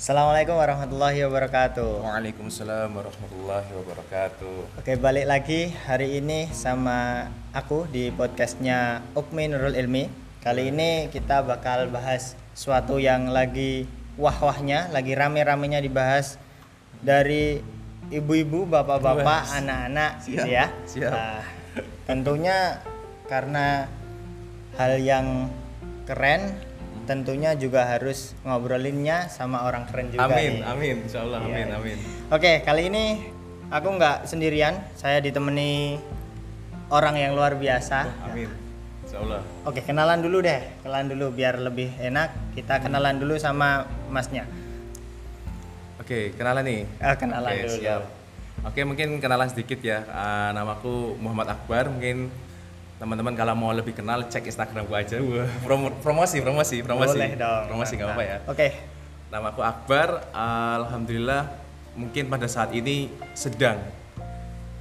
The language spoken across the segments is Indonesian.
Assalamualaikum warahmatullahi wabarakatuh. Waalaikumsalam warahmatullahi wabarakatuh. Oke, balik lagi hari ini sama aku di podcastnya Ukmi Nurul Ilmi. Kali ini kita bakal bahas suatu yang lagi wah-wahnya, lagi rame-ramenya dibahas dari ibu-ibu, bapak-bapak, anak-anak Siap, gitu ya. siap. Nah, tentunya karena hal yang keren tentunya juga harus ngobrolinnya sama orang keren juga nih. Amin, amin, insyaallah amin, Iya. amin. Oke, kali ini aku nggak sendirian. Saya ditemani orang yang luar biasa. Amin. Insyaallah. Oke, kenalan dulu deh. Kenalan dulu biar lebih enak. Kita kenalan dulu sama masnya. Oke, kenalan nih. Ah, kenalan Oke, dulu. siap. Oke, mungkin kenalan sedikit ya. Ah, namaku Muhammad Akbar. Mungkin teman-teman kalau mau lebih kenal cek Instagram gua aja. Wah, promo- promosi, promosi, promosi. Boleh dong. Promosi nggak apa-apa ya. Oke. Namaku Akbar. Alhamdulillah mungkin pada saat ini sedang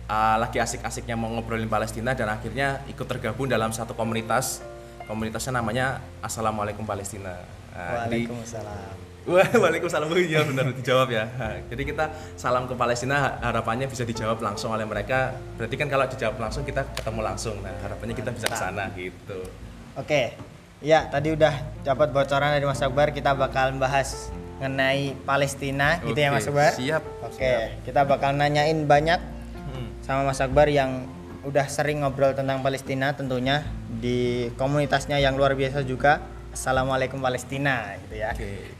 uh, lagi asik-asiknya mau ngobrolin Palestina dan akhirnya ikut tergabung dalam satu komunitas. Komunitasnya namanya Assalamualaikum Palestina. Nah, jadi- Waalaikumsalam. Waalaikumsalam. Iya benar dijawab ya. Jadi kita salam ke Palestina harapannya bisa dijawab langsung oleh mereka. Berarti kan kalau dijawab langsung kita ketemu langsung. Nah, harapannya kita bisa ke sana gitu. Oke. Ya, tadi udah dapat bocoran dari Mas Akbar, kita bakal bahas mengenai Palestina gitu ya Oke, Mas Akbar. siap, Oke, siap. kita bakal nanyain banyak Hmm. sama Mas Akbar yang udah sering ngobrol tentang Palestina tentunya di komunitasnya yang luar biasa juga. Assalamualaikum Palestina gitu ya. Oke.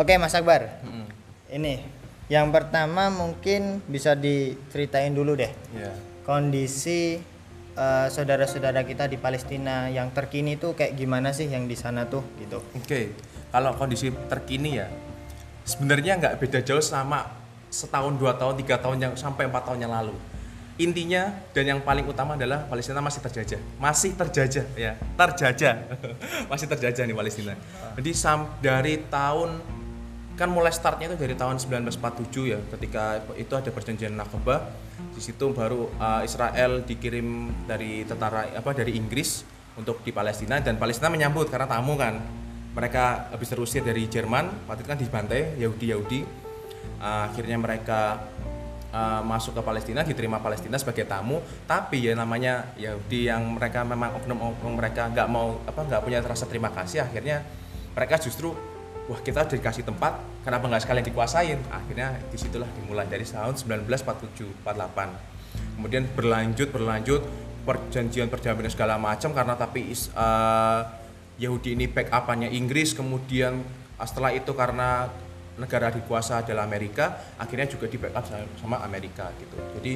Oke Mas Akbar, Hmm. ini yang pertama mungkin bisa diceritain dulu deh Ya. kondisi eh, saudara-saudara kita di Palestina yang terkini tuh kayak gimana sih yang di sana tuh gitu. Oke, kalau kondisi terkini ya, sebenarnya nggak beda jauh sama setahun, dua tahun, tiga tahun yang sampai empat tahun yang lalu. Intinya dan yang paling utama adalah Palestina masih terjajah, masih terjajah ya, terjajah, masih terjajah nih Palestina. Jadi sam dari tahun kan mulai startnya itu dari tahun 1947 ya, ketika itu ada perjanjian Nakba. Di situ baru uh, Israel dikirim dari tentara apa dari Inggris untuk di Palestina dan Palestina menyambut karena tamu kan. Mereka habis terusir dari Jerman waktu itu kan dibantai Yahudi Yahudi. Uh, akhirnya mereka uh, masuk ke Palestina diterima Palestina sebagai tamu. Tapi ya namanya Yahudi yang mereka memang oknum-oknum mereka nggak mau apa nggak punya rasa terima kasih akhirnya mereka justru wah kita dikasih tempat kenapa nggak sekalian dikuasain? Akhirnya di situlah dimulai dari tahun 1947 48 kemudian berlanjut berlanjut perjanjian perdamaian segala macam karena tapi uh, Yahudi ini backupannya Inggris kemudian uh, setelah itu karena negara dikuasa adalah Amerika akhirnya juga di backup sama- sama Amerika gitu. Jadi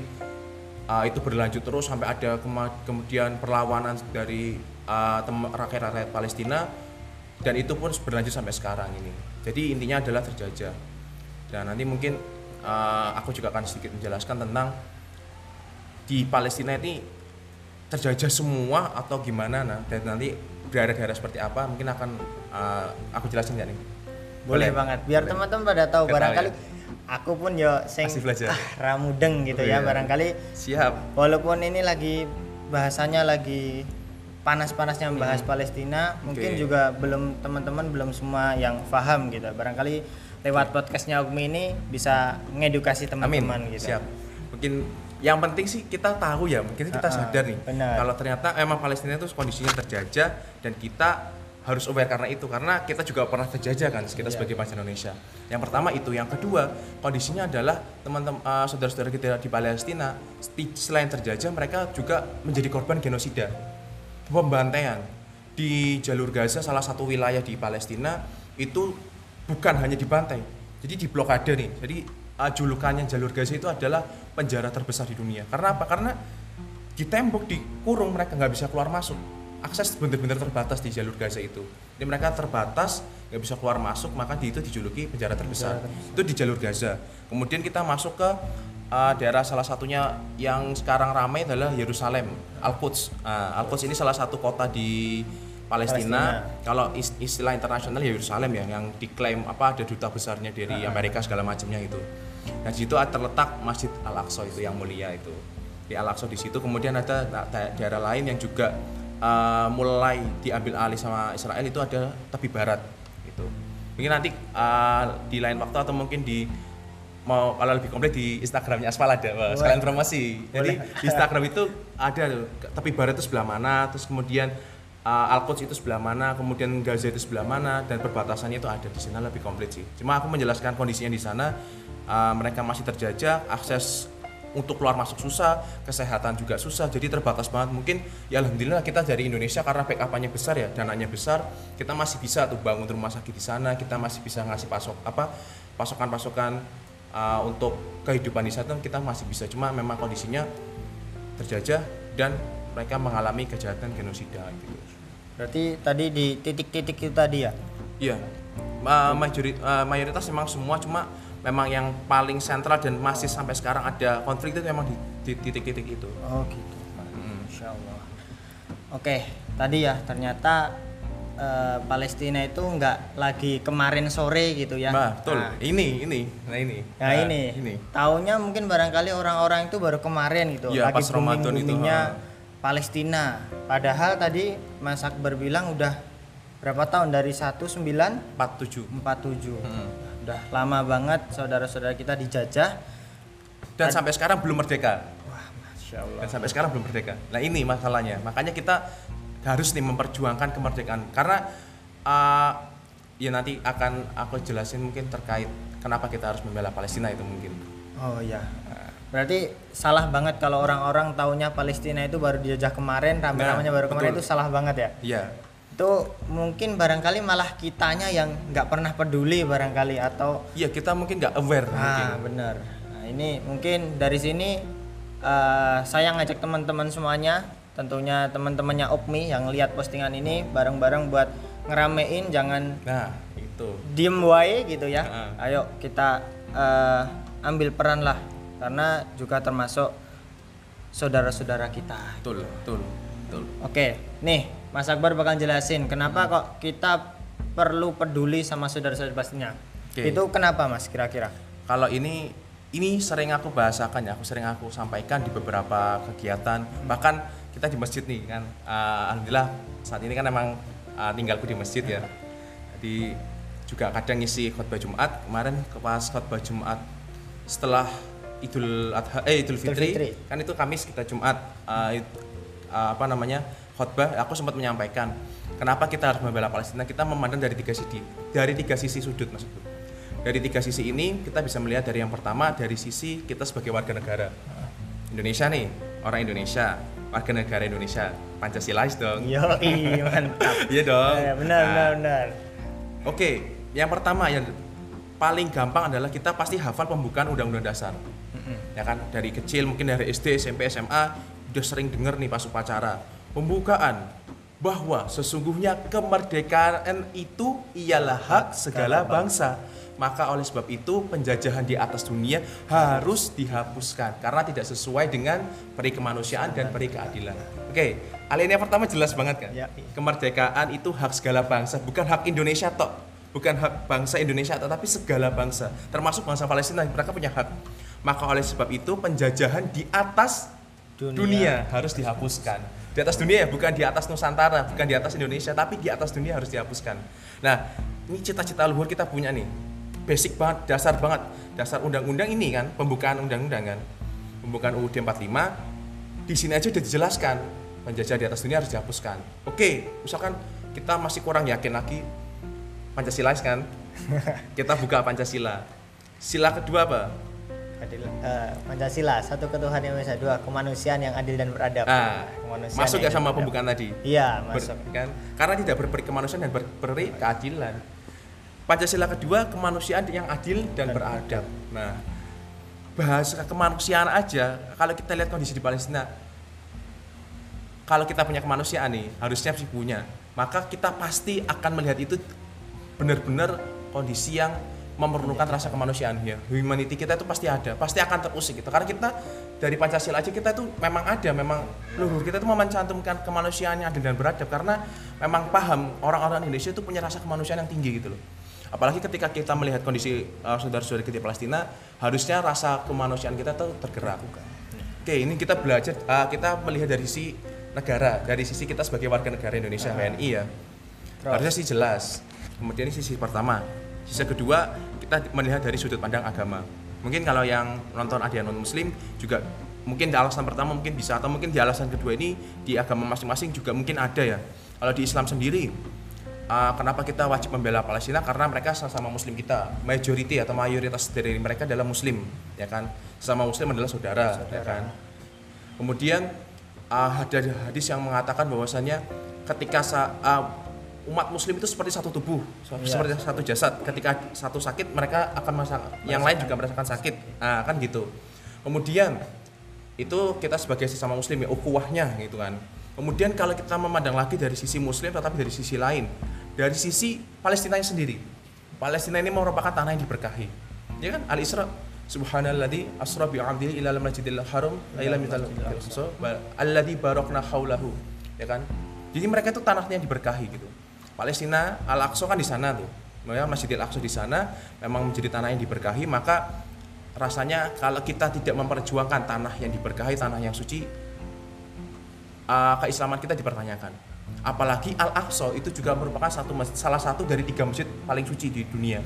uh, itu berlanjut terus sampai ada kemudian perlawanan dari uh, rakyat-rakyat Palestina dan itu pun berlanjut sampai sekarang ini. Jadi intinya adalah terjajah. Dan nanti mungkin uh, aku juga akan sedikit menjelaskan tentang di Palestina ini terjajah semua atau gimana. Nah dan nanti daerah-daerah seperti apa mungkin akan uh, aku jelasin nggak nih? Boleh, banget. Biar Boleh. teman-teman pada tahu barangkali ya. aku pun yo sing ah, ramudeng gitu Oh, ya iya. barangkali siap. walaupun ini lagi bahasanya lagi panas-panasnya membahas Palestina mungkin Oke. juga belum teman-teman belum semua yang paham gitu. Barangkali lewat podcastnya Ugmi ini bisa ngedukasi Amin. teman-teman gitu. Siap. Mungkin yang penting sih kita tahu ya mungkin kita ah, sadar nih benar. kalau ternyata emang Palestina itu kondisinya terjajah dan kita harus aware karena itu karena kita juga pernah terjajah kan kita Iya. sebagai bangsa Indonesia. Yang pertama itu yang kedua kondisinya adalah teman-teman eh, saudara-saudara kita di Palestina sti- selain terjajah mereka juga menjadi korban genosida pembantaian di jalur Gaza salah satu wilayah di Palestina itu bukan hanya dibantai jadi diblokade nih. Jadi julukannya jalur Gaza itu adalah penjara terbesar di dunia. Karena apa? Karena di tembok dikurung mereka nggak bisa keluar masuk. Akses benar-benar terbatas di jalur Gaza itu. Jadi mereka terbatas nggak bisa keluar masuk maka di itu dijuluki penjara terbesar. Itu di jalur Gaza. Kemudian kita masuk ke uh, daerah salah satunya yang sekarang ramai adalah Yerusalem Al-Quds Uh, Al-Quds ini salah satu kota di Palestina, kalau is- istilah internasional ya Yerusalem ya yang diklaim apa ada duta besarnya dari Amerika segala macamnya itu. Nah di situ terletak Masjid Al Aqsa itu yang mulia itu di Al Aqsa di situ. Kemudian ada da- da- daerah lain yang juga uh, mulai diambil alih sama Israel itu ada tepi barat itu. mungkin nanti uh, di lain waktu atau mungkin di mau kalau lebih komplit di Instagramnya Aspal ada Wah, sekalian promosi. Jadi di Instagram itu ada tuh tepi barat itu sebelah mana terus kemudian uh, Alquds itu sebelah mana kemudian Gaza itu sebelah mana dan perbatasannya itu ada di sana lebih komplit sih. Cuma aku menjelaskan kondisinya di sana uh, mereka masih terjajah akses untuk keluar masuk susah, kesehatan juga susah, jadi terbatas banget. Mungkin ya alhamdulillah kita dari Indonesia karena backupannya besar ya, dananya besar, kita masih bisa tuh bangun rumah sakit di sana, kita masih bisa ngasih pasok apa pasokan-pasokan uh, untuk kehidupan di sana kita masih bisa. Cuma memang kondisinya terjajah dan mereka mengalami kejahatan genosida gitu. Berarti tadi di titik-titik itu tadi ya? Iya, uh, mayoritas, uh, mayoritas memang semua cuma memang yang paling sentral dan masih sampai sekarang ada konflik itu memang di titik-titik itu. Oh gitu. Hmm. Insya Allah. Oke, tadi ya ternyata uh, Palestina itu nggak lagi kemarin sore gitu ya. Bah, betul. Nah, ini, ini, nah ini. Nah, nah ini. ini. Tahunya mungkin barangkali orang-orang itu baru kemarin gitu. Ya, lagi pas Ramadan itu. Palestina. Padahal tadi Mas Akbar bilang udah berapa tahun dari 1947. 47. 47. Hmm udah lama banget saudara-saudara kita dijajah dan Ad sampai sekarang belum merdeka. Wah, masya Allah. Dan sampai sekarang belum merdeka. Nah ini masalahnya. Makanya kita harus nih memperjuangkan kemerdekaan karena uh, ya nanti akan aku jelasin mungkin terkait kenapa kita harus membela Palestina itu mungkin. Oh iya. Berarti salah banget kalau orang-orang taunya Palestina itu baru dijajah kemarin, rame-ramenya nah, baru kemarin betul. itu salah banget ya. Iya itu mungkin barangkali malah kitanya yang nggak pernah peduli barangkali atau iya kita mungkin nggak aware ah benar nah ini mungkin dari sini uh, saya ngajak teman-teman semuanya tentunya teman-temannya Opmi yang lihat postingan ini bareng-bareng buat ngeramein jangan nah itu diem wae gitu ya nah. ayo kita uh, ambil peran lah karena juga termasuk saudara-saudara kita betul betul betul oke nih Mas Akbar bakal jelasin kenapa kok kita perlu peduli sama saudara-saudara pastinya. Okay. Itu kenapa Mas kira-kira? Kalau ini ini sering aku bahasakan ya, aku sering aku sampaikan di beberapa kegiatan. Bahkan kita di masjid nih kan, uh, alhamdulillah saat ini kan emang uh, tinggalku di masjid ya. Jadi juga kadang ngisi khutbah Jumat. Kemarin pas khutbah Jumat setelah Idul Adha eh Idul Fitri, Idul Fitri. kan itu Kamis kita Jumat uh, uh, apa namanya? khotbah aku sempat menyampaikan kenapa kita harus membela Palestina kita memandang dari tiga sisi dari tiga sisi sudut maksudku dari tiga sisi ini kita bisa melihat dari yang pertama dari sisi kita sebagai warga negara Indonesia nih orang Indonesia warga negara Indonesia. Pancasilais dong. Yo mantap. Iya dong. Ya, benar nah, benar benar. Oke yang pertama yang paling gampang adalah kita pasti hafal pembukaan undang-undang dasar. Mm-hmm. ya kan? Dari kecil mungkin dari SD SMP SMA udah sering denger nih pas upacara. Pembukaan bahwa sesungguhnya kemerdekaan itu ialah hak segala bangsa. Maka oleh sebab itu penjajahan di atas dunia harus dihapuskan karena tidak sesuai dengan peri kemanusiaan dan peri keadilan. Oke, alinea pertama jelas banget kan? Ya. Kemerdekaan itu hak segala bangsa, bukan hak Indonesia tok. Bukan hak bangsa Indonesia tetapi segala bangsa, termasuk bangsa Palestina, mereka punya hak. Maka oleh sebab itu penjajahan di atas dunia, dunia harus dihapuskan di atas dunia ya bukan di atas Nusantara bukan di atas Indonesia tapi di atas dunia harus dihapuskan nah ini cita-cita luhur kita punya nih basic banget dasar banget. Dasar undang-undang ini kan pembukaan undang-undang kan. Pembukaan UUD 45 di sini aja udah dijelaskan. Penjajah di atas dunia harus dihapuskan. Oke misalkan kita masih kurang yakin lagi Pancasila kan? Kita buka Pancasila. Sila kedua apa? Adil uh, Pancasila satu ketuhanan yang esa dua kemanusiaan yang adil dan beradab. Ah, masuk ya sama pembukaan tadi? Iya masuk. Ber, kan? Karena tidak berperi kemanusiaan dan berperi keadilan Pancasila kedua kemanusiaan yang adil dan, beradab. Nah bahas kemanusiaan aja. Kalau kita lihat kondisi di Palestina kalau kita punya kemanusiaan nih harusnya sih punya. Maka kita pasti akan melihat itu benar-benar kondisi yang memerlukan rasa kemanusiaan. Ya humanity kita itu pasti ada pasti akan terusik gitu. Karena kita dari Pancasila aja kita itu memang ada memang luhur kita itu mencantumkan kemanusiaan yang adil dan beradab. Karena memang paham orang-orang Indonesia itu punya rasa kemanusiaan yang tinggi gitu loh apalagi ketika kita melihat kondisi uh, saudara-saudara kita di Palestina harusnya rasa kemanusiaan kita tuh tergerak. Oke ini kita belajar uh, kita melihat dari sisi negara dari sisi kita sebagai warga negara Indonesia WNI ya. Harusnya sih jelas. Kemudian ini sisi pertama. Sisi kedua kita melihat dari sudut pandang agama. Mungkin kalau yang nonton ada yang non muslim juga mungkin di alasan pertama mungkin bisa atau mungkin di alasan kedua ini di agama masing-masing juga mungkin ada ya. Kalau di Islam sendiri uh, kenapa kita wajib membela Palestina? Karena mereka sama-sama muslim kita. Majority atau mayoritas dari mereka adalah muslim ya kan? Sama muslim adalah saudara, saudara. ya kan? Kemudian uh, ada hadis yang mengatakan bahwasanya ketika uh, umat muslim itu seperti satu tubuh ya. seperti satu jasad. Ketika satu sakit mereka akan merasakan yang lain juga merasakan sakit. Nah, kan gitu. Kemudian itu kita sebagai sesama muslim ya ukhuwahnya gitu kan. Kemudian kalau kita memandang lagi dari sisi muslim tetapi dari sisi lain dari sisi Palestina sendiri. Palestina ini merupakan tanah yang diberkahi. Ya kan? Al Isra Subhanalladzi asra bi 'abdihi ila al-masjidil haram ila mital alladzi barakna haulahu ya kan? Jadi mereka itu tanahnya yang diberkahi gitu. Palestina Al Aqsa kan di sana tuh. Ya Masjidil Aqsa di sana memang menjadi tanah yang diberkahi. Maka rasanya kalau kita tidak memperjuangkan tanah yang diberkahi, tanah yang suci, uh, keislaman kita dipertanyakan. Apalagi Al Aqsa itu juga merupakan satu salah satu dari tiga masjid paling suci di dunia.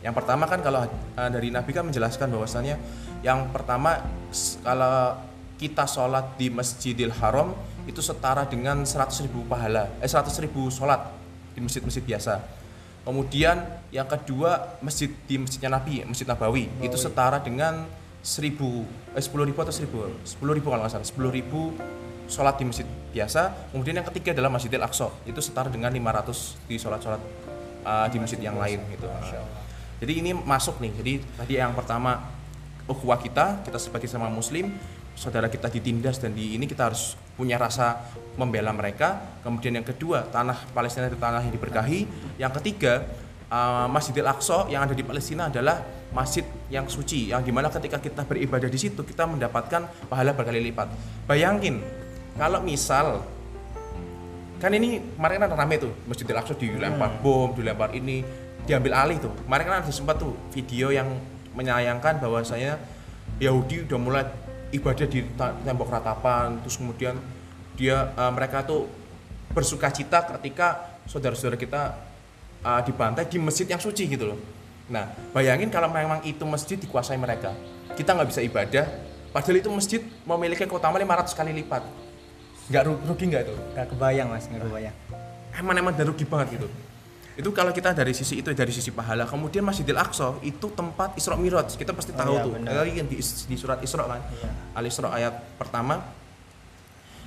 Yang pertama kan kalau uh, dari Nabi kan menjelaskan bahwasannya yang pertama kalau kita sholat di Masjidil Haram itu setara dengan 100 ribu pahala, eh 100 ribu sholat di masjid-masjid biasa Kemudian yang kedua masjid di masjidnya Nabi, Masjid Nabawi, Nabawi. itu setara dengan seribu, eh sepuluh ribu atau seribu, sepuluh ribu kalau nggak salah, sepuluh ribu sholat di masjid biasa. Kemudian yang ketiga adalah Masjidil Aqsa, itu setara dengan 500 di sholat-sholat uh, di masjid yang lain gitu. jadi ini masuk nih. Jadi tadi yang pertama ukhuwah kita, kita sebagai sama muslim, saudara kita ditindas dan di ini kita harus punya rasa membela mereka. Kemudian yang kedua, tanah Palestina itu tanah yang diberkahi. Yang ketiga, uh, Masjidil Aqsa yang ada di Palestina adalah masjid yang suci, yang di mana ketika kita beribadah di situ kita mendapatkan pahala berkali lipat. Bayangin, kalau misal kan ini kemarin kan rame tuh Masjidil Aqsa dilempar hmm. bom, dilempar ini, diambil alih tuh. Kemarin kan ada sempat tuh video yang menyayangkan bahwasanya Yahudi udah mulai ibadah di tembok ratapan terus kemudian dia uh, mereka tuh bersuka cita ketika saudara-saudara kita uh, dibantai di masjid yang suci gitu loh nah bayangin kalau memang itu masjid dikuasai mereka kita nggak bisa ibadah padahal itu masjid memiliki keutamaan 500 kali lipat nggak rugi nggak itu nggak kebayang mas nggak kebayang emang emang dan rugi banget gitu itu kalau kita dari sisi itu dari sisi pahala kemudian Masjidil Aqsa itu tempat Isra Miraj kita pasti oh tahu oh, iya, tuh dari yang di, di surat Isra kan iya. Al Isra ayat pertama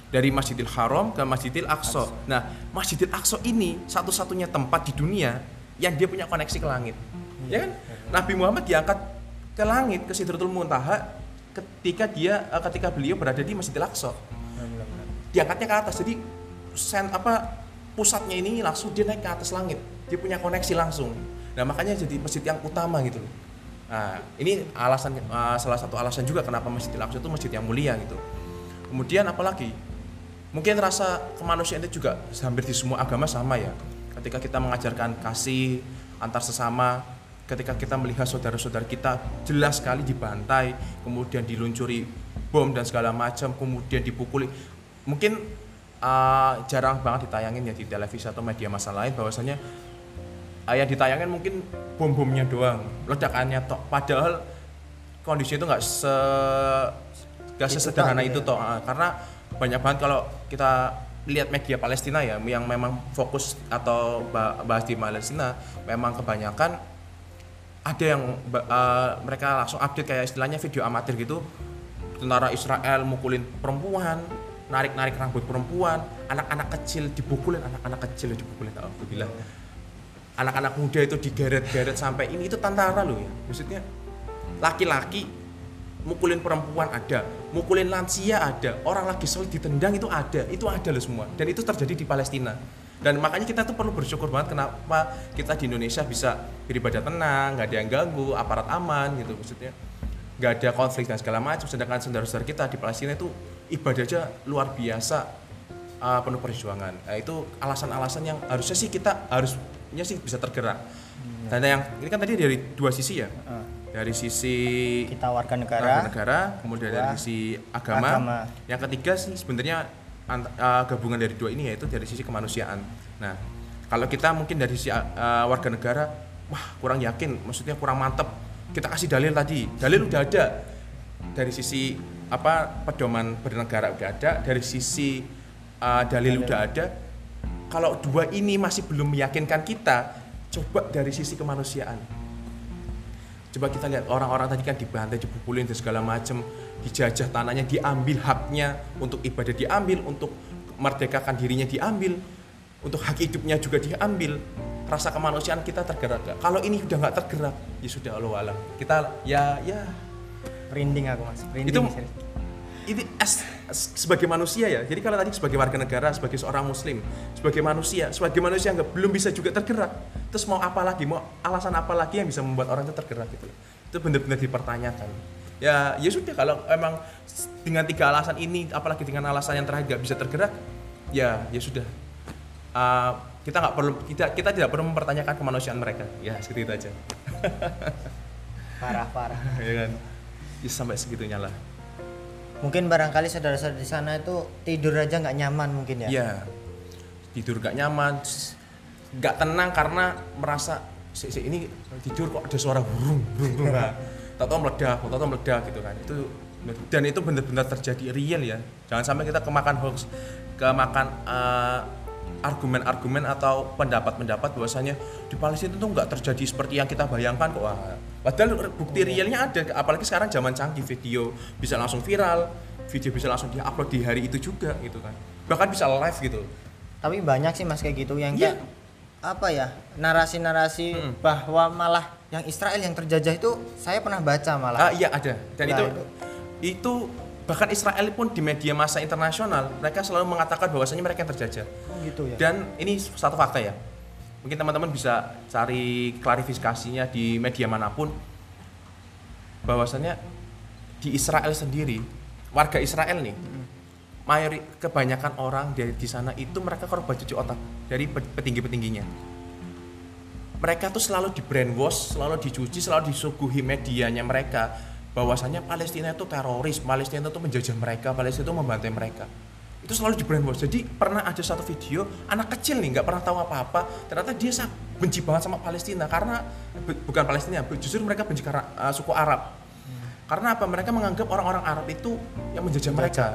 dari Masjidil Haram ke Masjidil Aqsa. Nah, Masjidil Aqsa ini satu-satunya tempat di dunia yang dia punya koneksi ke langit. Ya kan? Nabi Muhammad diangkat ke langit ke Sidratul Muntaha ketika dia eh, ketika beliau berada di Masjidil Aqsa. Diangkatnya ke atas. Jadi sen apa pusatnya ini langsung dia naik ke atas langit. Dia punya koneksi langsung. Nah makanya jadi masjid yang utama gitu nah ini alasan uh, salah satu alasan juga kenapa masjid Al-Aqsa itu masjid yang mulia gitu. Kemudian apalagi mungkin rasa kemanusiaan itu juga hampir di semua agama sama ya. Ketika kita mengajarkan kasih antar sesama ketika kita melihat saudara-saudara kita jelas sekali dibantai kemudian diluncuri bom dan segala macam kemudian dipukuli mungkin uh, jarang banget ditayangin ya di televisi atau media massa lain bahwasanya uh, yang ditayangin mungkin bom-bomnya doang ledakannya toh padahal kondisi itu nggak se gak sesederhana itu, toh uh, karena banyak banget kalau kita lihat media Palestina ya yang memang fokus atau bahas di Palestina memang kebanyakan ada yang uh, mereka langsung update kayak istilahnya video amatir gitu. Tentara Israel mukulin perempuan narik-narik rambut perempuan. Anak-anak kecil dipukulin anak-anak kecil dipukulin. Alhamdulillah. Anak-anak muda itu digeret-geret sampai ini itu tantara loh ya. Maksudnya laki-laki mukulin perempuan ada mukulin lansia ada orang lagi sholat ditendang itu ada itu ada loh semua. Dan itu terjadi di Palestina. Dan makanya kita tuh perlu bersyukur banget kenapa kita di Indonesia bisa beribadah tenang nggak ada yang ganggu aparat aman gitu maksudnya. Nggak ada konflik dan segala macam sedangkan saudara-saudara kita di Palestina itu ibadah aja luar biasa uh, penuh perjuangan nah, itu alasan-alasan yang harusnya sih kita harus nya sih bisa tergerak. Hmm. Dan yang ini kan tadi dari dua sisi ya. Uh. Dari sisi kita warga negara, warga negara, kemudian dari sisi agama. agama. Yang ketiga sih sebenarnya uh, gabungan dari dua ini yaitu dari sisi kemanusiaan. Nah, kalau kita mungkin dari sisi uh, warga negara wah kurang yakin maksudnya kurang mantep kita kasih dalil tadi dalil udah ada dari sisi apa pedoman bernegara udah ada dari sisi uh, dalil udah ada kalau dua ini masih belum meyakinkan kita coba dari sisi kemanusiaan. Coba kita lihat orang-orang tadi kan dibantai dipukulin dan segala macam dijajah tanahnya diambil haknya untuk ibadah diambil untuk merdekakan dirinya diambil untuk hak hidupnya juga diambil. Rasa kemanusiaan kita tergerak gak? kalau ini udah nggak tergerak ya sudah Allah alam. Kita ya ya Merinding aku mas. Merinding. itu serius. ini as, as- sebagai manusia ya jadi kalau tadi sebagai warga negara sebagai seorang muslim sebagai manusia sebagai manusia nggak belum bisa juga tergerak terus mau apa lagi mau alasan apa lagi yang bisa membuat orang itu tergerak gitu itu benar-benar dipertanyakan ya ya sudah kalau emang dengan tiga alasan ini apalagi dengan alasan yang terakhir nggak bisa tergerak ya ya sudah Uh, kita nggak perlu kita kita tidak perlu mempertanyakan kemanusiaan mereka ya seperti itu aja Parah parah. ya kan ya, sampai segitunya lah Mungkin barangkali saudara-saudara di sana itu tidur aja nggak nyaman mungkin ya. Iya. Tidur gak nyaman, s- gak tenang karena merasa si, si ini tidur kok ada suara burung, burung, burung. Nah, tahu meledak, tahu meledak gitu kan. Itu dan itu benar-benar terjadi real ya. Jangan sampai kita kemakan hoax, kemakan eh, argumen-argumen atau pendapat-pendapat bahwasanya di Palestina itu nggak terjadi seperti yang kita bayangkan kok. Wah, Padahal bukti realnya ada, apalagi sekarang zaman canggih video bisa langsung viral, video bisa langsung diupload di hari itu juga gitu kan. Bahkan bisa live gitu. Tapi banyak sih mas kayak gitu yang Iya. kayak apa ya narasi-narasi Mm. bahwa malah yang Israel yang terjajah itu saya pernah baca malah. Ah iya ada. Dan Nah, itu, itu. itu bahkan Israel pun di media massa internasional mereka selalu mengatakan bahwasanya mereka yang terjajah. Oh, gitu ya. Dan ini satu fakta ya. Mungkin teman-teman bisa cari klarifikasinya di media mana pun bahwasanya di Israel sendiri warga Israel nih mayori kebanyakan orang dari di sana itu mereka korban cuci otak dari pe- petinggi-petingginya mereka tuh selalu di brainwash, selalu dicuci, selalu disuguhi medianya mereka bahwasanya Palestina itu teroris, Palestina itu menjajah mereka, Palestina itu membantai mereka. Itu selalu di brainwash. Jadi pernah ada satu video anak kecil nih nggak pernah tahu apa-apa, ternyata dia sangat benci banget sama Palestina karena bu- bukan Palestina, justru mereka benci karena uh, suku Arab. Karena apa? Mereka menganggap orang-orang Arab itu yang menjajah mereka.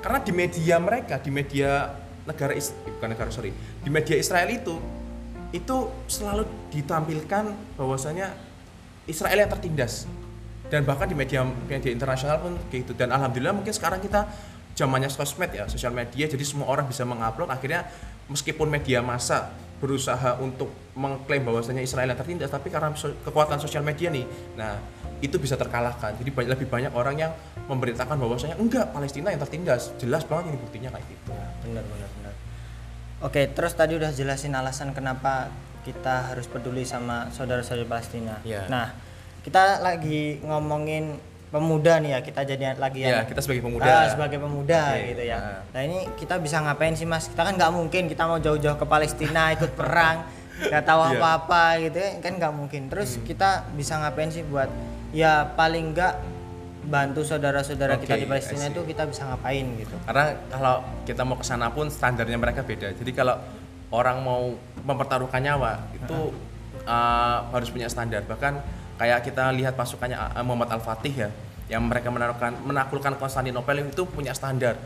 Karena di media mereka, di media negara Is- bukan negara sorry, di media Israel itu itu selalu ditampilkan bahwasanya Israel yang tertindas dan bahkan di media media internasional pun kayak gitu. Dan alhamdulillah mungkin sekarang kita zamannya sosmed ya sosial media. Jadi semua orang bisa mengupload. Akhirnya meskipun media massa berusaha untuk mengklaim bahwasanya Israel yang tertindas tapi karena so- kekuatan sosial media nih nah itu bisa terkalahkan. Jadi banyak lebih banyak orang yang memberitakan bahwasanya enggak Palestina yang tertindas. Jelas banget ini buktinya kayak gitu. Benar benar benar. Oke terus tadi udah jelasin alasan kenapa kita harus peduli sama saudara-saudara Palestina. Iya. nah kita lagi ngomongin pemuda nih ya kita jadi lagi ya yang kita sebagai pemuda. Ah, sebagai pemuda Oke, gitu ya. nah. nah ini kita bisa ngapain sih mas? Kita kan nggak mungkin kita mau jauh-jauh ke Palestina ikut perang nggak tahu Iya. Hmm. apa-apa gitu ya. Kan nggak mungkin. Terus kita bisa ngapain sih buat ya paling nggak bantu saudara-saudara kita Oke, di Palestina itu kita bisa ngapain gitu. Karena kalau kita mau ke sana pun standarnya mereka beda. Jadi kalau orang mau mempertaruhkan nyawa itu uh, harus punya standar. Bahkan kayak kita lihat pasukannya uh, Muhammad Al Fatih ya yang mereka menaruhkan menaklukkan Konstantinopel itu punya standar.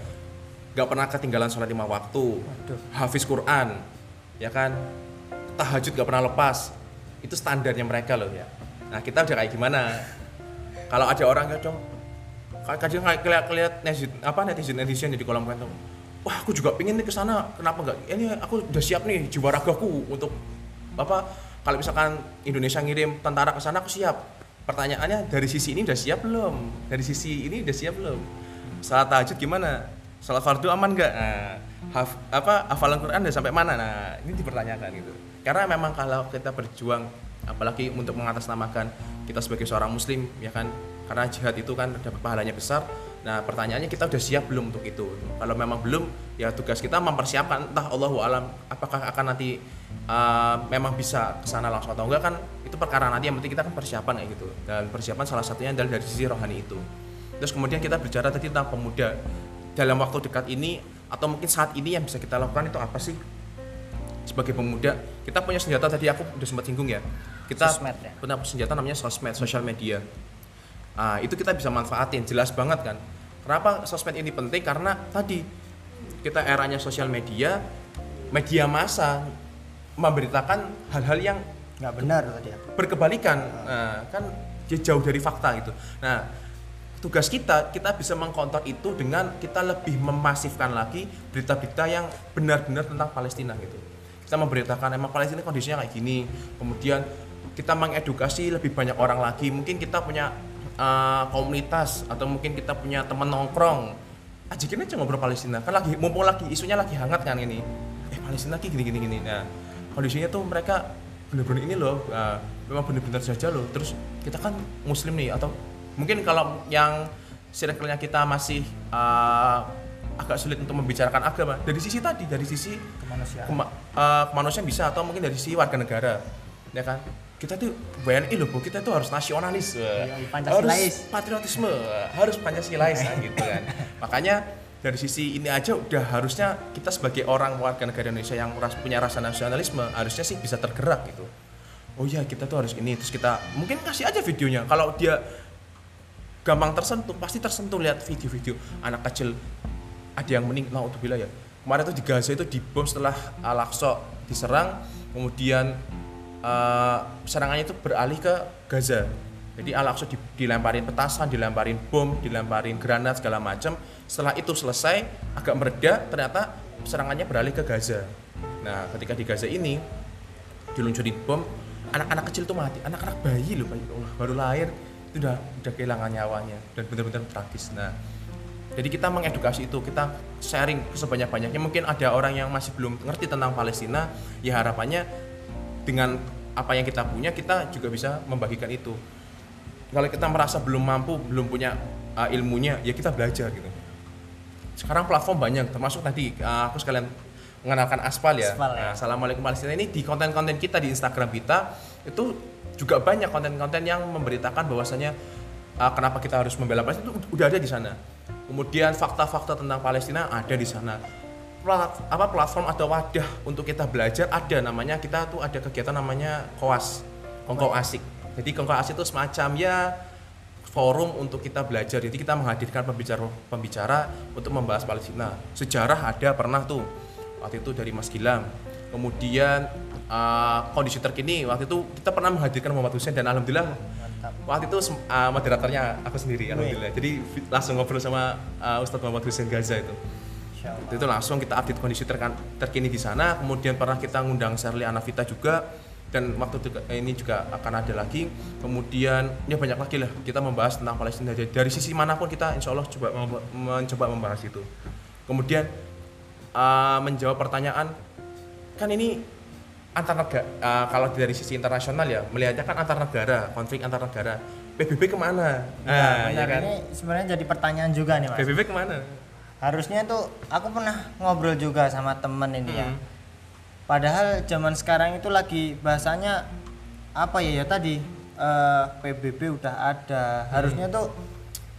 Nggak pernah ketinggalan sholat lima waktu hafiz Quran ya kan? Tahajud nggak pernah lepas. Itu standarnya mereka loh ya. Nah kita udah kayak gimana? Kalau ada orang kadang kadang kayak keliat keliat netizen apa netizen netizen di kolom komentar wah aku juga pengen nih ke sana kenapa enggak ini aku udah siap nih jiwa ragaku untuk apa kalau misalkan Indonesia ngirim tentara ke sana aku siap. Pertanyaannya dari sisi ini udah siap belum? Dari sisi ini udah siap belum? Salat tahajud gimana? Salat fardu aman nggak? Nah, haf, apa hafalan Quran udah sampai mana? Nah ini dipertanyakan gitu. Karena memang kalau kita berjuang apalagi untuk mengatasnamakan kita sebagai seorang muslim ya kan? Karena jihad itu kan dapat pahalanya besar nah pertanyaannya kita udah siap belum untuk itu? Kalau memang belum ya tugas kita mempersiapkan entah Allahu alam apakah akan nanti uh, memang bisa ke sana langsung atau enggak kan itu perkara nanti yang penting kita kan persiapan kayak gitu. Dan persiapan salah satunya adalah dari sisi rohani itu. Terus kemudian kita bicara tadi tentang pemuda. Dalam waktu dekat ini atau mungkin saat ini yang bisa kita lakukan itu apa sih? Sebagai pemuda kita punya senjata tadi aku udah sempat singgung ya. Kita Sosmed ya? punya senjata namanya sosmed sosial media ah itu kita bisa manfaatin jelas banget kan. Kenapa sosmed ini penting? Karena tadi kita eranya sosial media media massa memberitakan hal-hal yang nggak benar tadi ya. berkebalikan. Nah, kan dia jauh dari fakta gitu. Nah tugas kita kita bisa mengkontak itu dengan kita lebih memasifkan lagi berita-berita yang benar-benar tentang Palestina gitu. Kita memberitakan emang Palestina kondisinya kayak gini? Kemudian kita mengedukasi lebih banyak orang lagi. Mungkin kita punya uh, komunitas atau mungkin kita punya teman nongkrong ajakin aja ngobrol Palestina. Kan lagi mumpung lagi isunya lagi hangat kan ini. Eh Palestina lagi gini gini gini. Nah kondisinya tuh mereka bener-bener ini loh uh, memang bener-bener saja loh. Terus kita kan muslim nih atau mungkin kalau yang circle-nya kita masih uh, agak sulit untuk membicarakan agama dari sisi tadi dari sisi kemanusiaan. kema- uh, kemanusiaan bisa atau mungkin dari sisi warga negara ya kan kita tuh WNI loh Bu, kita tuh harus nasionalis. Iya, Pancasilais. harus patriotisme. Harus pancasilais kan, gitu kan. Makanya dari sisi ini aja udah harusnya kita sebagai orang warga negara Indonesia yang ras- punya rasa nasionalisme harusnya sih bisa tergerak gitu. Oh iya kita tuh harus ini. Terus kita mungkin kasih aja videonya. Kalau dia gampang tersentuh pasti tersentuh lihat video-video anak kecil. Ada yang meninggal naudzubillah ya. Kemarin tuh di Gaza itu dibom setelah Al-Aqsa diserang. Kemudian eh, serangannya itu beralih ke Gaza. Jadi Al-Aqsa di- dilemparin petasan dilemparin bom dilemparin granat segala macam setelah itu selesai agak mereda ternyata serangannya beralih ke Gaza. Nah ketika di Gaza ini diluncurin bom anak-anak kecil tuh mati. Anak-anak bayi loh bayi Allah, baru lahir itu udah udah kehilangan nyawanya dan benar-benar tragis. Nah jadi kita mengedukasi itu kita sharing sebanyak-banyaknya. Mungkin ada orang yang masih belum ngerti tentang Palestina ya harapannya dengan apa yang kita punya kita juga bisa membagikan itu kalau kita merasa belum mampu belum punya uh, ilmunya ya kita belajar gitu sekarang platform banyak termasuk tadi uh, aku sekalian mengenalkan aspal ya, Aspal, ya. Nah, Assalamualaikum Palestina ini di konten-konten kita di Instagram kita itu juga banyak konten-konten yang memberitakan bahwasanya uh, kenapa kita harus membela Palestina itu udah ada di sana. Kemudian fakta-fakta tentang Palestina ada di sana. Plat- apa platform atau wadah untuk kita belajar ada namanya kita tuh ada kegiatan namanya koas kongko asik. Jadi kongko asik itu semacam ya forum untuk kita belajar. Jadi kita menghadirkan pembicara pembicara untuk membahas Palestina sejarah ada pernah tuh waktu itu dari Mas Gilang. Kemudian uh, kondisi terkini waktu itu kita pernah menghadirkan Muhammad Hussein dan alhamdulillah mantap. waktu itu uh, moderatornya aku sendiri alhamdulillah. Jadi langsung ngobrol sama uh, Ustadz Muhammad Hussein Gaza itu. Itu langsung kita update kondisi terkan- terkini di sana. Kemudian pernah kita ngundang Sherly Anavita juga. Dan waktu ini juga akan ada lagi. Kemudian ya banyak lagi lah. Kita membahas tentang Palestina. Dari, dari sisi mana pun kita insya Allah coba mencoba membahas itu. Kemudian uh, menjawab pertanyaan kan ini antar negara uh, kalau dari sisi internasional ya melihatnya kan antar negara konflik antar negara. PBB ke mana? Nah, nah, ya kan? Ini sebenarnya jadi pertanyaan juga nih mas. PBB ke mana Harusnya tuh aku pernah ngobrol juga sama temen ini ya. Hmm. Padahal zaman sekarang itu lagi bahasanya apa ya ya tadi eh, PBB udah ada. Harusnya tuh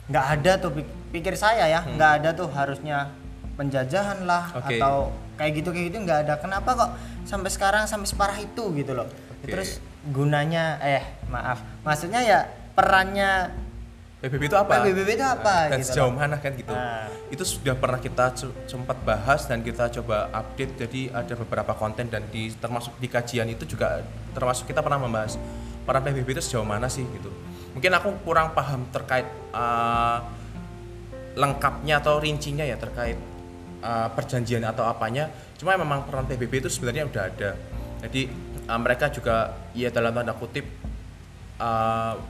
nggak ada tuh pik- pikir saya ya nggak ada tuh harusnya penjajahan lah Oke. atau kayak gitu kayak gitu nggak ada. Kenapa kok sampai sekarang sampai separah itu gitu loh. Oke. Terus gunanya eh maaf maksudnya ya perannya PBB itu apa? PBB itu apa Dan gitu sejauh mana kan gitu. Nah. Itu sudah pernah kita sempat bahas dan kita coba update jadi ada beberapa konten dan di termasuk di kajian itu juga termasuk kita pernah membahas peran PBB itu sejauh mana sih gitu. Mungkin aku kurang paham terkait uh, lengkapnya atau rincinya ya terkait uh, perjanjian atau apanya. Cuma memang peran PBB itu sebenarnya udah ada. Jadi uh, mereka juga ya dalam tanda kutip uh,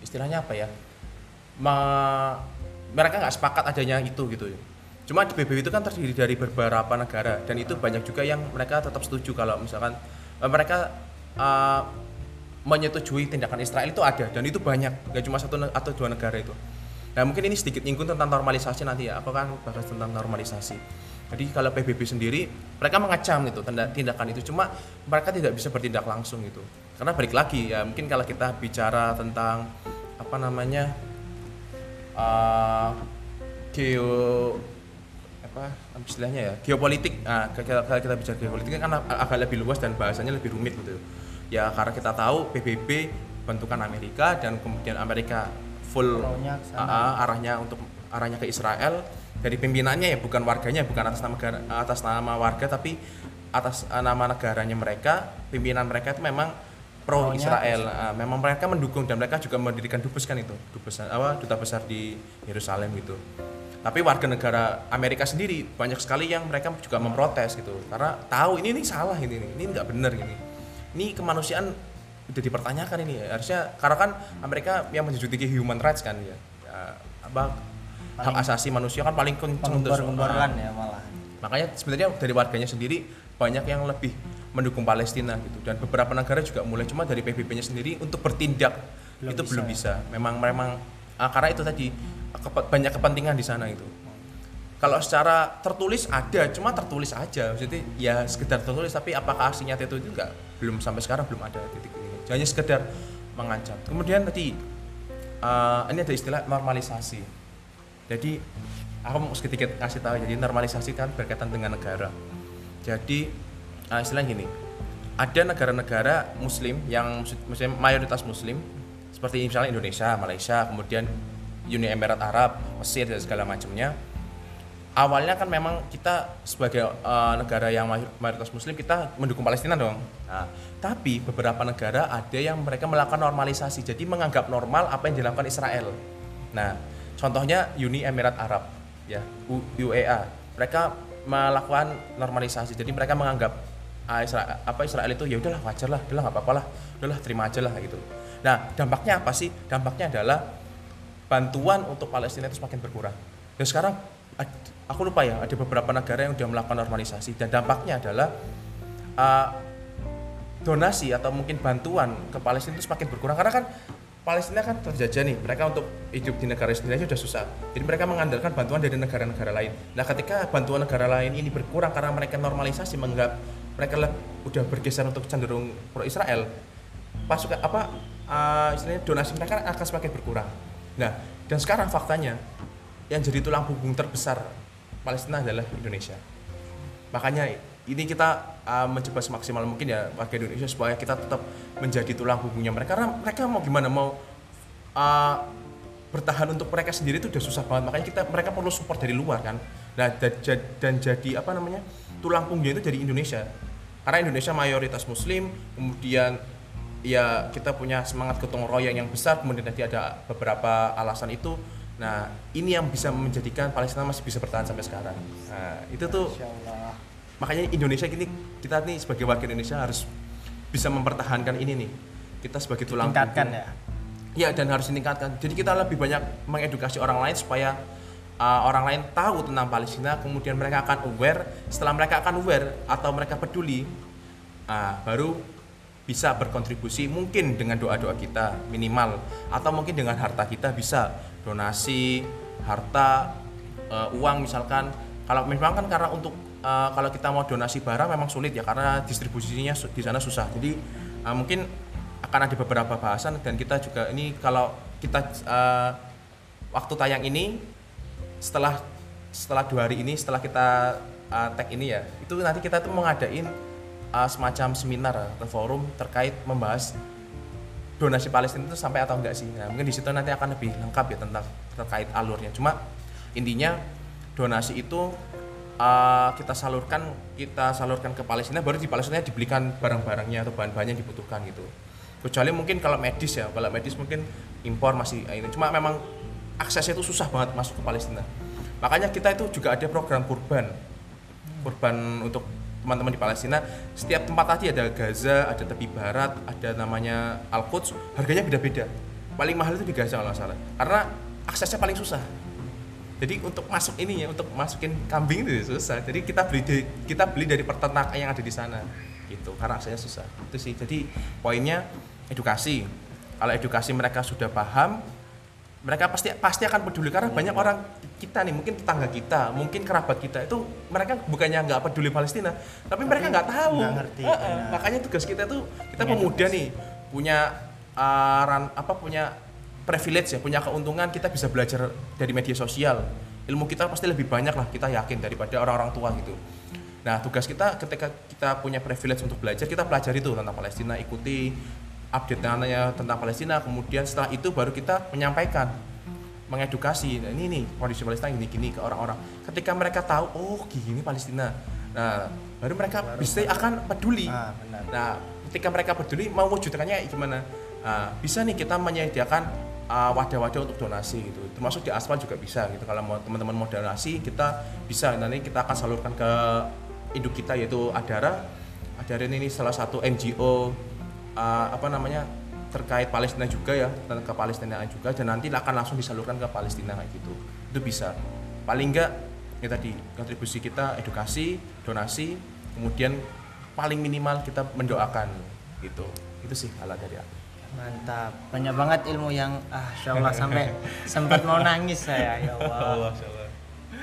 istilahnya apa ya? Me- mereka nggak sepakat adanya itu gitu. Cuma di PBB itu kan terdiri dari beberapa negara dan itu banyak juga yang mereka tetap setuju kalau misalkan eh, mereka eh, menyetujui tindakan Israel itu ada dan itu banyak, nggak cuma satu atau dua negara itu. Nah mungkin ini sedikit nyinggung tentang normalisasi nanti ya, aku kan bahas tentang normalisasi. Jadi kalau PBB sendiri mereka mengecam itu tindakan itu, cuma mereka tidak bisa bertindak langsung gitu. Karena balik lagi ya mungkin kalau kita bicara tentang apa namanya uh, geo apa istilahnya ya? Geopolitik. Nah kalau kalau kita bicara geopolitik kan ag- agak lebih luas dan bahasanya lebih rumit gitu. Ya karena kita tahu PBB bentukan Amerika dan kemudian Amerika full ah, arahnya untuk arahnya ke Israel. Dari pimpinannya ya bukan warganya bukan atas nama negara, atas nama warga tapi atas eh, nama negaranya mereka. Pimpinan mereka itu memang pro Maunya Israel. Ah, memang mereka mendukung dan mereka juga mendirikan dubes kan itu dubes apa duta besar di Yerusalem gitu. Tapi warga negara Amerika sendiri banyak sekali yang mereka juga memprotes gitu. Karena tahu ini ini salah ini ini, ini nggak benar ini. Ini kemanusiaan udah dipertanyakan ini. Ya. harusnya karena kan Amerika yang menjunjung human rights kan ya, Ya, apa hak asasi manusia kan paling kenceng untuk Penggembar-gembaran ya malah. makanya sebenarnya dari warganya sendiri banyak yang lebih mendukung Palestina gitu. Dan beberapa negara juga mulai cuma dari PBB-nya sendiri untuk bertindak Belum itu bisa. belum bisa. Memang memang ah, karena itu tadi kepe- banyak kepentingan di sana itu kalau secara tertulis ada cuma tertulis aja. Maksudnya ya sekedar tertulis tapi apakah aslinya itu itu enggak belum sampai sekarang belum ada titik ini. Hanya sekedar mengancam. Kemudian tadi eh, ini ada istilah normalisasi. Jadi aku mau sedikit kasih tahu. Jadi normalisasi kan berkaitan dengan negara. Jadi eh, istilah gini ada negara-negara muslim yang muslim mayoritas muslim seperti misalnya Indonesia Malaysia kemudian Uni Emirat Arab Mesir dan segala macamnya awalnya kan memang kita sebagai eh, negara yang may- mayoritas muslim kita mendukung Palestina dong. Nah, tapi beberapa negara ada yang mereka melakukan normalisasi. Jadi menganggap normal apa yang dilakukan Israel. Nah, contohnya Uni Emirat Arab ya, UEA. Mereka melakukan normalisasi. Jadi mereka menganggap ah, Israel, apa Israel itu ya udahlah wajar lah, udahlah nggak apa-apa lah, udahlah terima aja lah gitu. Nah, dampaknya apa sih? Dampaknya adalah bantuan untuk Palestina itu semakin berkurang. Dan sekarang aku lupa ya ada beberapa negara yang sudah melakukan normalisasi dan dampaknya adalah uh, donasi atau mungkin bantuan ke Palestina itu semakin berkurang karena kan Palestina kan terjajah nih mereka untuk hidup di negara sendiri aja sudah susah jadi mereka mengandalkan bantuan dari negara-negara lain nah ketika bantuan negara lain ini berkurang karena mereka normalisasi menganggap mereka le- udah bergeser untuk cenderung pro Israel pasukan apa uh, istilahnya donasi mereka akan semakin berkurang. Nah dan sekarang faktanya yang jadi tulang punggung terbesar Palestina adalah Indonesia. Makanya ini kita uh, mencoba semaksimal mungkin ya warga Indonesia supaya kita tetap menjadi tulang punggungnya mereka. Karena mereka mau gimana mau uh, bertahan untuk mereka sendiri itu udah susah banget. Makanya kita mereka perlu support dari luar kan. Nah dan, dan jadi apa namanya tulang punggungnya itu dari Indonesia karena Indonesia mayoritas Muslim kemudian ya kita punya semangat gotong royong yang besar kemudian tadi ada beberapa alasan itu. Nah ini yang bisa menjadikan Palestina masih bisa bertahan sampai sekarang. Nah itu tuh makanya Indonesia gini kita nih sebagai warga Indonesia harus bisa mempertahankan ini nih. Kita sebagai tulang Tingkatkan punggung. ya. ya dan harus ditingkatkan. Jadi kita lebih banyak mengedukasi orang lain supaya uh, orang lain tahu tentang Palestina kemudian mereka akan aware. Setelah mereka akan aware atau mereka peduli uh, baru bisa berkontribusi mungkin dengan doa-doa kita minimal. Atau mungkin dengan harta kita bisa donasi harta uh, uang misalkan. Kalau memang kan karena untuk uh, kalau kita mau donasi barang memang sulit ya karena distribusinya di sana susah. Jadi uh, mungkin akan ada beberapa bahasan dan kita juga ini kalau kita uh, waktu tayang ini setelah setelah dua hari ini setelah kita uh, tag ini ya itu nanti kita tuh mau ngadain uh, semacam seminar atau forum terkait membahas donasi Palestina itu sampai atau enggak sih. Nah mungkin di situ nanti akan lebih lengkap ya tentang terkait alurnya. Cuma intinya donasi itu uh, kita salurkan kita salurkan ke Palestina baru di Palestina dibelikan barang-barangnya atau bahan-bahan yang dibutuhkan gitu. Kecuali mungkin kalau medis ya kalau medis mungkin impor masih eh, ini. Cuma memang aksesnya itu susah banget masuk ke Palestina. Makanya kita itu juga ada program kurban. Kurban untuk teman-teman di Palestina. Setiap tempat tadi ada Gaza ada tepi barat ada namanya Al Quds harganya beda-beda. Paling mahal itu di Gaza kalau salah. Karena aksesnya paling susah. Jadi untuk masuk ini ya untuk masukin kambing itu susah. Jadi kita beli di, kita beli dari peternak yang ada di sana. Gitu karena aksesnya susah. Itu sih. Jadi poinnya edukasi. Kalau edukasi mereka sudah paham mereka pasti pasti akan peduli. Karena banyak orang kita nih mungkin tetangga kita mungkin kerabat kita itu mereka bukannya nggak peduli Palestina tapi mereka nggak tahu. nggak ngerti, Heeh, benar. makanya tugas kita tuh kita Punya pemuda nih punya uh, ran- apa punya privilege ya punya keuntungan kita bisa belajar dari media sosial. Ilmu kita pasti lebih banyak lah kita yakin daripada orang-orang tua gitu. Nah tugas kita ketika kita punya privilege untuk belajar kita pelajari tuh tentang Palestina ikuti update tanya tentang Palestina. Kemudian setelah itu baru kita menyampaikan mengedukasi nah, ini nih kondisi Palestina gini-gini ke orang-orang. Ketika mereka tahu oh gini Palestina. Nah baru mereka bisa akan peduli. Ah, benar. nah ketika mereka peduli mau wujudkannya gimana? Nah, bisa nih kita menyediakan uh, wadah-wadah untuk donasi gitu. Termasuk di aspal juga bisa gitu. Kalau mau teman-teman mau donasi kita bisa. Nanti kita akan salurkan ke induk kita yaitu Adara. Adara ini salah satu NGO uh, apa namanya terkait Palestina juga ya dan ke Palestina juga dan nanti akan langsung disalurkan ke Palestina kayak gitu. Itu bisa. Paling enggak ya tadi kontribusi kita edukasi donasi kemudian paling minimal kita mendoakan gitu. Itu sih alat dari aku. Mantap, banyak banget ilmu yang ah, Allah sampai sempat mau nangis saya ya Allah.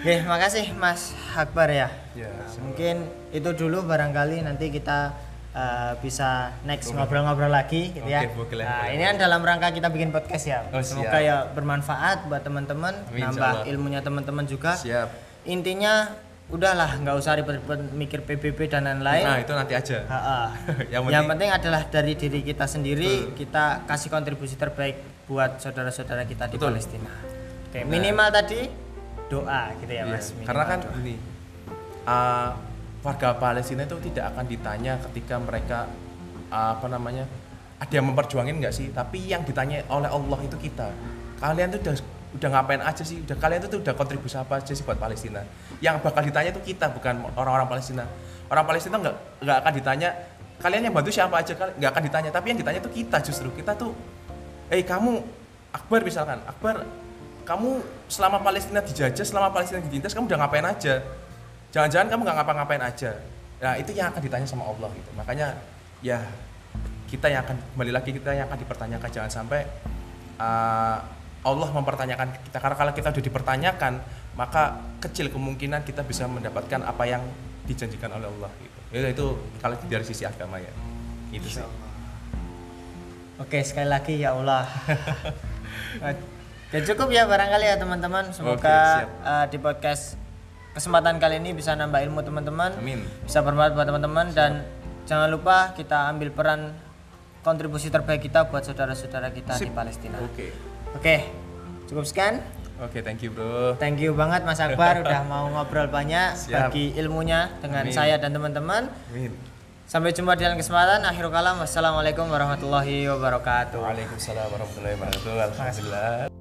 Oke, makasih Mas Akbar ya. Ya, Nah, mungkin itu dulu barangkali nanti kita eh, bisa next ngobrol-ngobrol lagi gitu ya. Oke, boleh, Nah, boleh, ini kan dalam rangka kita bikin podcast ya. Oh, Semoga siap. ya bermanfaat buat teman-teman, nambah ilmunya teman-teman juga. siap Intinya udahlah nggak usah ribet-ribet mikir PBB dan lain-lain. nah itu nanti aja Ha-ha. Yang yang, penting- penting adalah dari diri kita sendiri kita kasih kontribusi terbaik buat saudara-saudara kita di Betul. Palestina. Oke, minimal tadi doa gitu ya, Iya, Mas. Minimal karena kan doa. gini uh, warga Palestina itu tidak akan ditanya ketika mereka uh, apa namanya ada yang memperjuangin nggak sih? Tapi yang ditanya oleh Allah itu kita. Kalian tuh udah udah ngapain aja sih? Udah kalian tuh udah kontribusi apa aja sih buat Palestina? Yang bakal ditanya itu kita bukan orang-orang Palestina. Orang Palestina nggak nggak akan ditanya kalian yang bantu siapa aja? Nggak akan ditanya. Tapi yang ditanya tuh kita justru. Kita tuh eh kamu Akbar misalkan. Akbar kamu selama Palestina dijajah selama Palestina ditindas kamu udah ngapain aja jangan-jangan kamu nggak ngapa-ngapain aja. Nah itu yang akan ditanya sama Allah gitu. Makanya ya kita yang akan kembali lagi kita yang akan dipertanyakan. Jangan sampai uh, Allah mempertanyakan kita. Karena kalau kita udah dipertanyakan maka kecil kemungkinan kita bisa mendapatkan apa yang dijanjikan oleh Allah gitu. Itu, itu kalau dari sisi agama ya. Itu sih. Oke, sekali lagi ya Allah. Oke, cukup ya barangkali ya teman-teman. Semoga Oke, siap. eh, di podcast kesempatan kali ini bisa nambah ilmu teman-teman. amin Bisa bermanfaat buat teman-teman dan jangan lupa kita ambil peran kontribusi terbaik kita buat saudara-saudara kita di Sip. Palestina. oke Oke, cukup sekian. oke thank you bro Thank you banget Mas Akbar udah mau ngobrol banyak Siap. bagi ilmunya dengan Amin. saya dan teman-teman. amin Sampai jumpa di lain kesempatan. Akhirul kalam. Wassalamualaikum warahmatullahi wabarakatuh. Waalaikumsalam warahmatullahi wabarakatuh. Alhamdulillah.